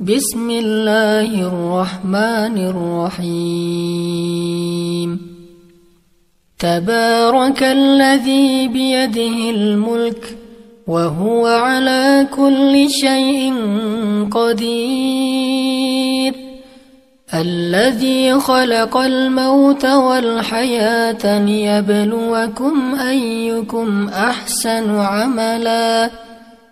بسم الله الرحمن الرحيم. تبارك الذي بيده الملك وهو على كل شيء قدير. الذي خلق الموت والحياة ليبلوكم أيكم أحسن عملاً.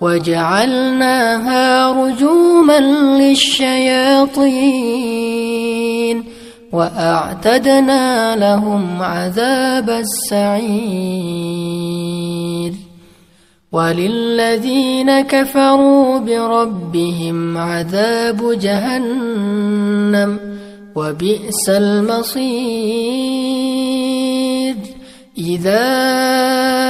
وجعلناها رجوما للشياطين وأعتدنا لهم عذاب السعير وللذين كفروا بربهم عذاب جهنم وبئس المصير إذا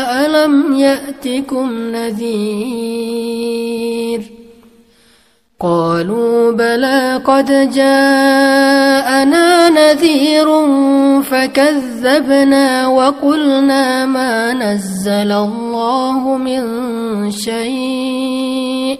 ألم يأتكم نذير قالوا بلى قد جاءنا نذير فكذبنا وقلنا ما نزل الله من شيء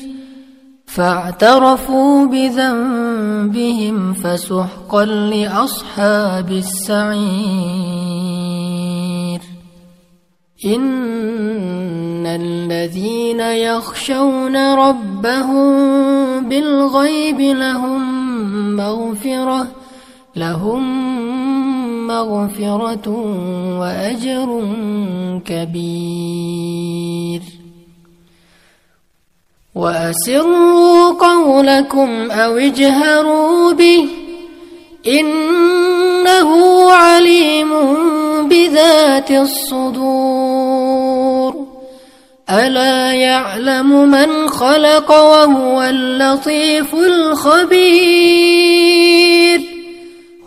فاعترفوا بذنبهم فسحقا لأصحاب السعير. إن الذين يخشون ربهم بالغيب لهم مغفرة لهم مغفرة وأجر كبير. وأسروا قولكم أو اجهروا به إنه عليم بذات الصدور. ألا يعلم من خلق وهو اللطيف الخبير.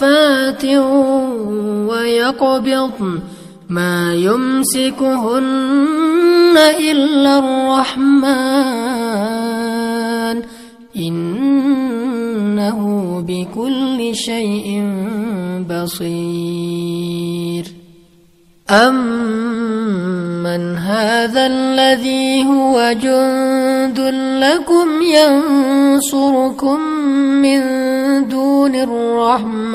صافات ويقبضن ما يمسكهن إلا الرحمن. إنه بكل شيء بصير. أمن هذا الذي هو جند لكم ينصركم من دون الرحمن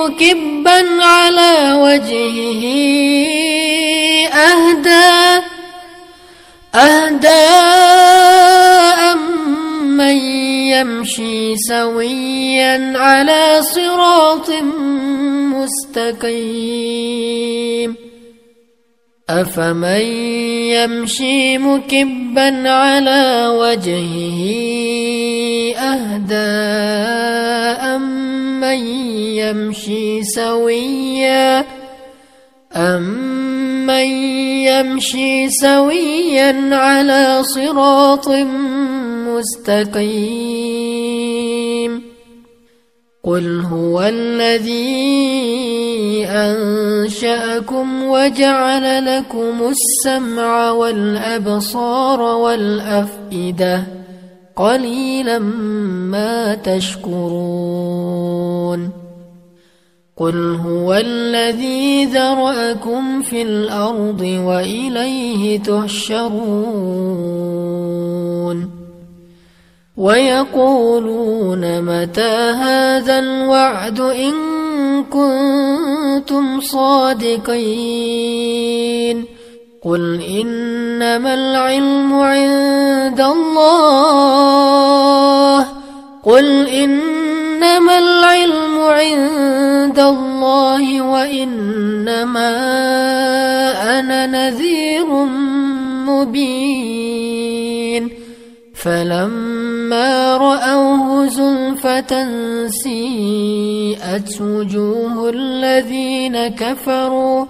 مكبا على وجهه أهدى أهدى أمن يمشي سويا على صراط مستقيم. أفمن يمشي مكبا على وجهه أهدى؟ أمن يمشي سويا. أمن يمشي سويا على صراط مستقيم. قل هو الذي أنشأكم وجعل لكم السمع والأبصار والأفئدة قليلا ما تشكرون قل هو الذي ذرأكم في الأرض وإليه تحشرون ويقولون متى هذا الوعد إن كنتم صادقين قل إنما العلم عند الله قل إنما العلم عند الله وإنما أنا نذير مبين فلما رأوه زلفة سيئت وجوه الذين كفروا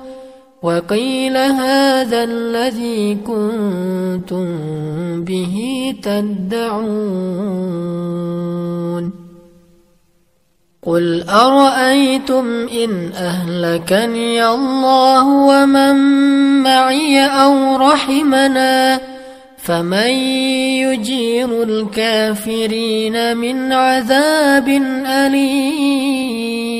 وقيل هذا الذي كنتم به تدعون قل أرأيتم إن أهلكني الله ومن معي أو رحمنا فمن يجير الكافرين من عذاب أليم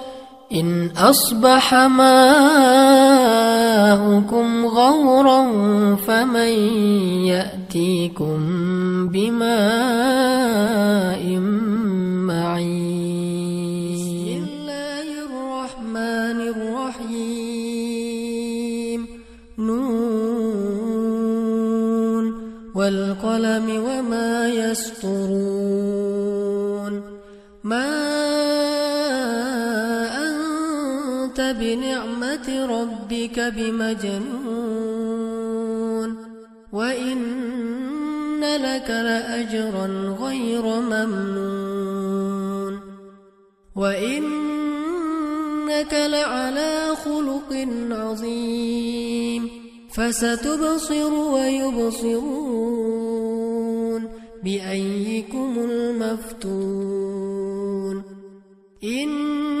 إن أصبح ماؤكم غورا فمن يأتيكم بماء معين. بسم الله الرحمن الرحيم. نون. والقلم وما يسطرون. ما بنعمة ربك بمجنون وإن لك لأجرا غير ممنون وإنك لعلى خلق عظيم فستبصر ويبصرون بأيكم المفتون إن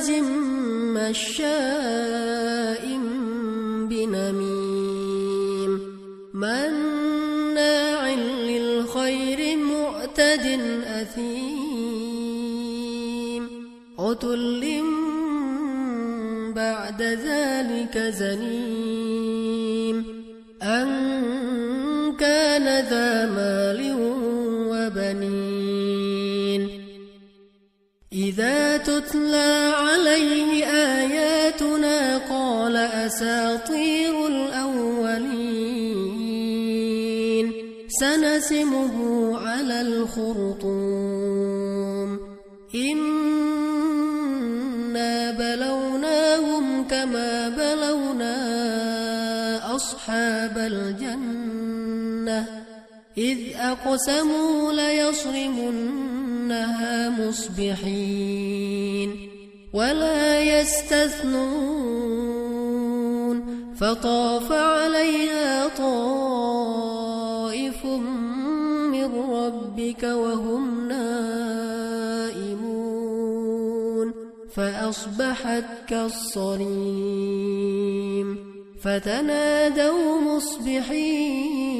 هماز مشاء بنميم مناع للخير معتد أثيم عتل بعد ذلك زنيم أن كان ذا مال وبنين تتلى عليه آياتنا قال أساطير الأولين سنسمه على الخرطوم إنا بلوناهم كما بلونا أصحاب الجنة إذ أقسموا ليصرمنها مصبحين ولا يستثنون فطاف عليها طائف من ربك وهم نائمون فأصبحت كالصريم فتنادوا مصبحين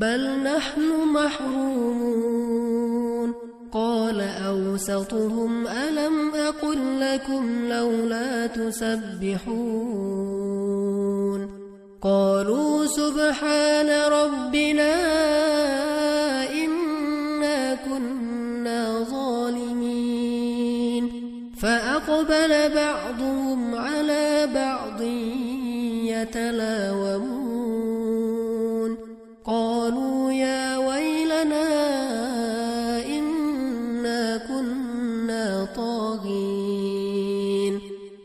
بل نحن محرومون. قال أوسطهم ألم أقل لكم لولا تسبحون؟ قالوا سبحان ربنا إنا كنا ظالمين. فأقبل بعضهم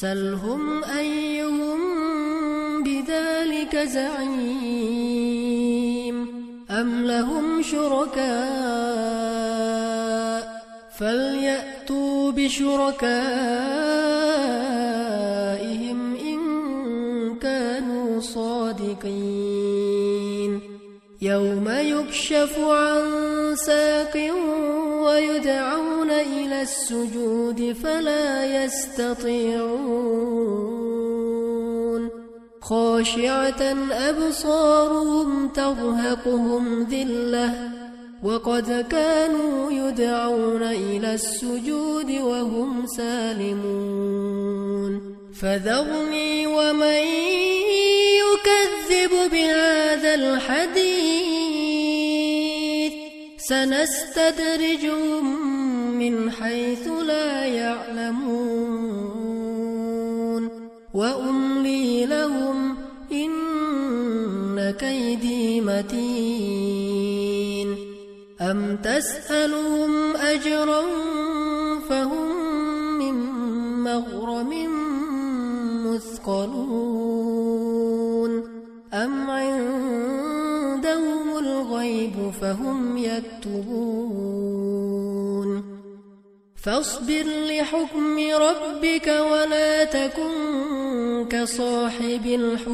سلهم أيهم بذلك زعيم أم لهم شركاء فليأتوا بشركائهم إن كانوا صادقين يوم يكشف عن ساق ويدعون إلى السجود فلا يستطيعون. خاشعة أبصارهم ترهقهم ذلة. وقد كانوا يدعون إلى السجود وهم سالمون. فذرني ومن يكذب بهذا الحديث. سنستدرجهم من حيث لا يعلمون وأملي لهم إن كيدي متين أم تسألهم أجرا فهم من مغرم مثقلون أم عندهم الغيب فهم يكتبون فاصبر لحكم ربك ولا تكن كصاحب الحوت.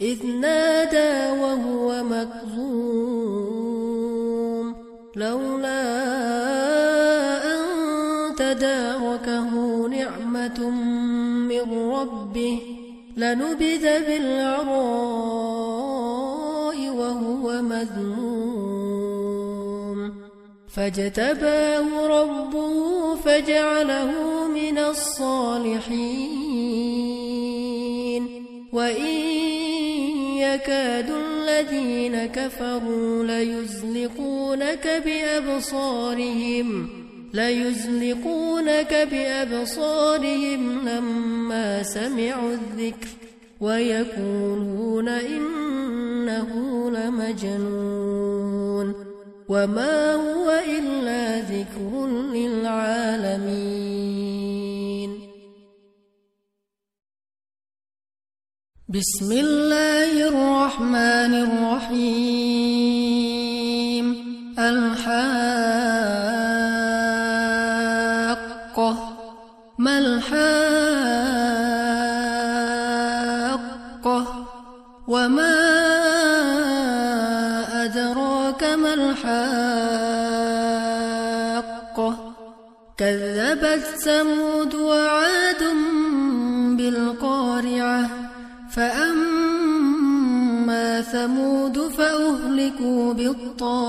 إذ نادى وهو مكظوم. لولا أن تداركه نعمة من ربه لنبذ بالعراء. وهو مذموم فاجتباه ربه فجعله من الصالحين وإن يكاد الذين كفروا ليزلقونك بأبصارهم ليزلقونك بأبصارهم لما سمعوا الذكر ويقولون إنه لمجنون وما هو إلا ذكر للعالمين. بسم الله الرحمن الرحيم.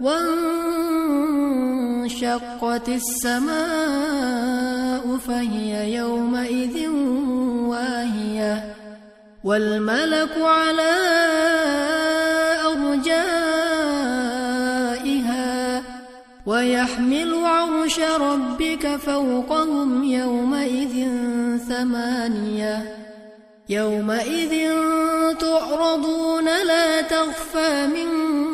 وانشقت السماء فهي يومئذ واهية والملك على أرجائها ويحمل عرش ربك فوقهم يومئذ ثمانية يومئذ تعرضون لا تخفى منكم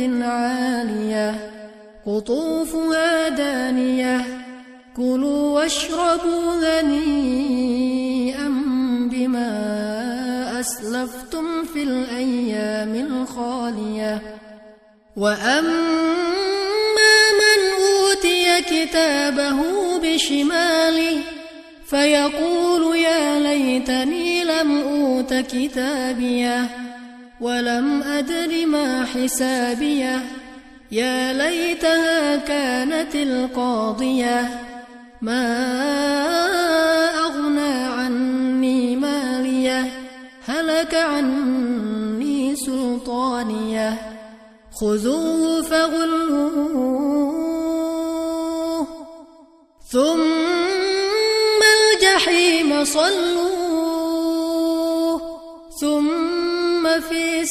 عالية قطوفها دانية كلوا واشربوا هنيئا بما أسلفتم في الأيام الخالية. وأما من أوتي كتابه بشماله فيقول يا ليتني لم أوت كتابيه. ولم أدر ما حسابيه. يا ليتها كانت القاضية. ما أغنى عني مالية. هلك عني سلطانية. خذوه فغلوه. ثم الجحيم صلوه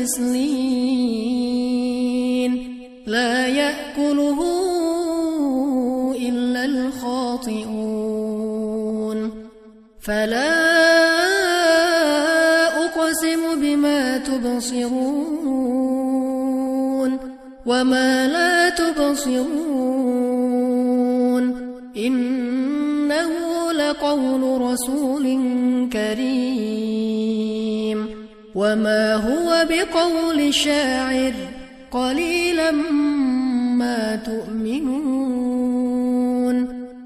غسلين لا يأكله إلا الخاطئون. فلا أقسم بما تبصرون وما لا تبصرون. إنه لقول رسول كريم. وما هو بقول شاعر قليلا ما تؤمنون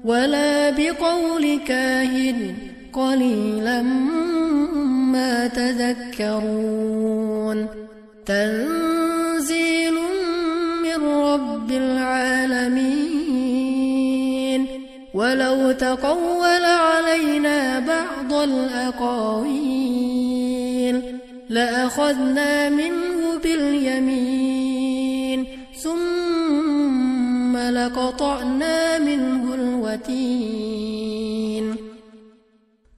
ولا بقول كاهن قليلا ما تذكرون تنزيل من رب العالمين ولو تقول علينا بعض الأقاويل لأخذنا منه باليمين ثم لقطعنا منه الوتين.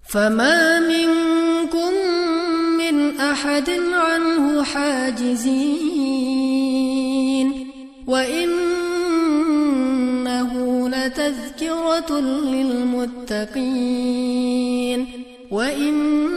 فما منكم من أحد عنه حاجزين وإنه لتذكرة للمتقين وإنا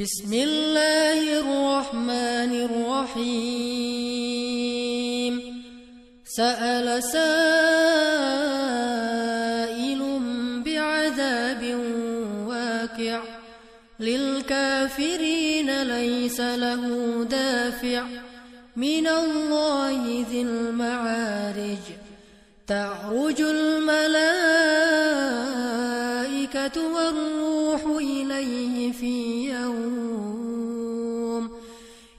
بسم الله الرحمن الرحيم. سأل سائل بعذاب واقع. للكافرين ليس له دافع. من الله ذي المعارج. تعرج الملائكة والروح إليه في يوم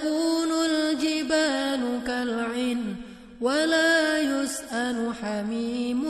وتكون الجبال كالعهن ولا يسأل حميم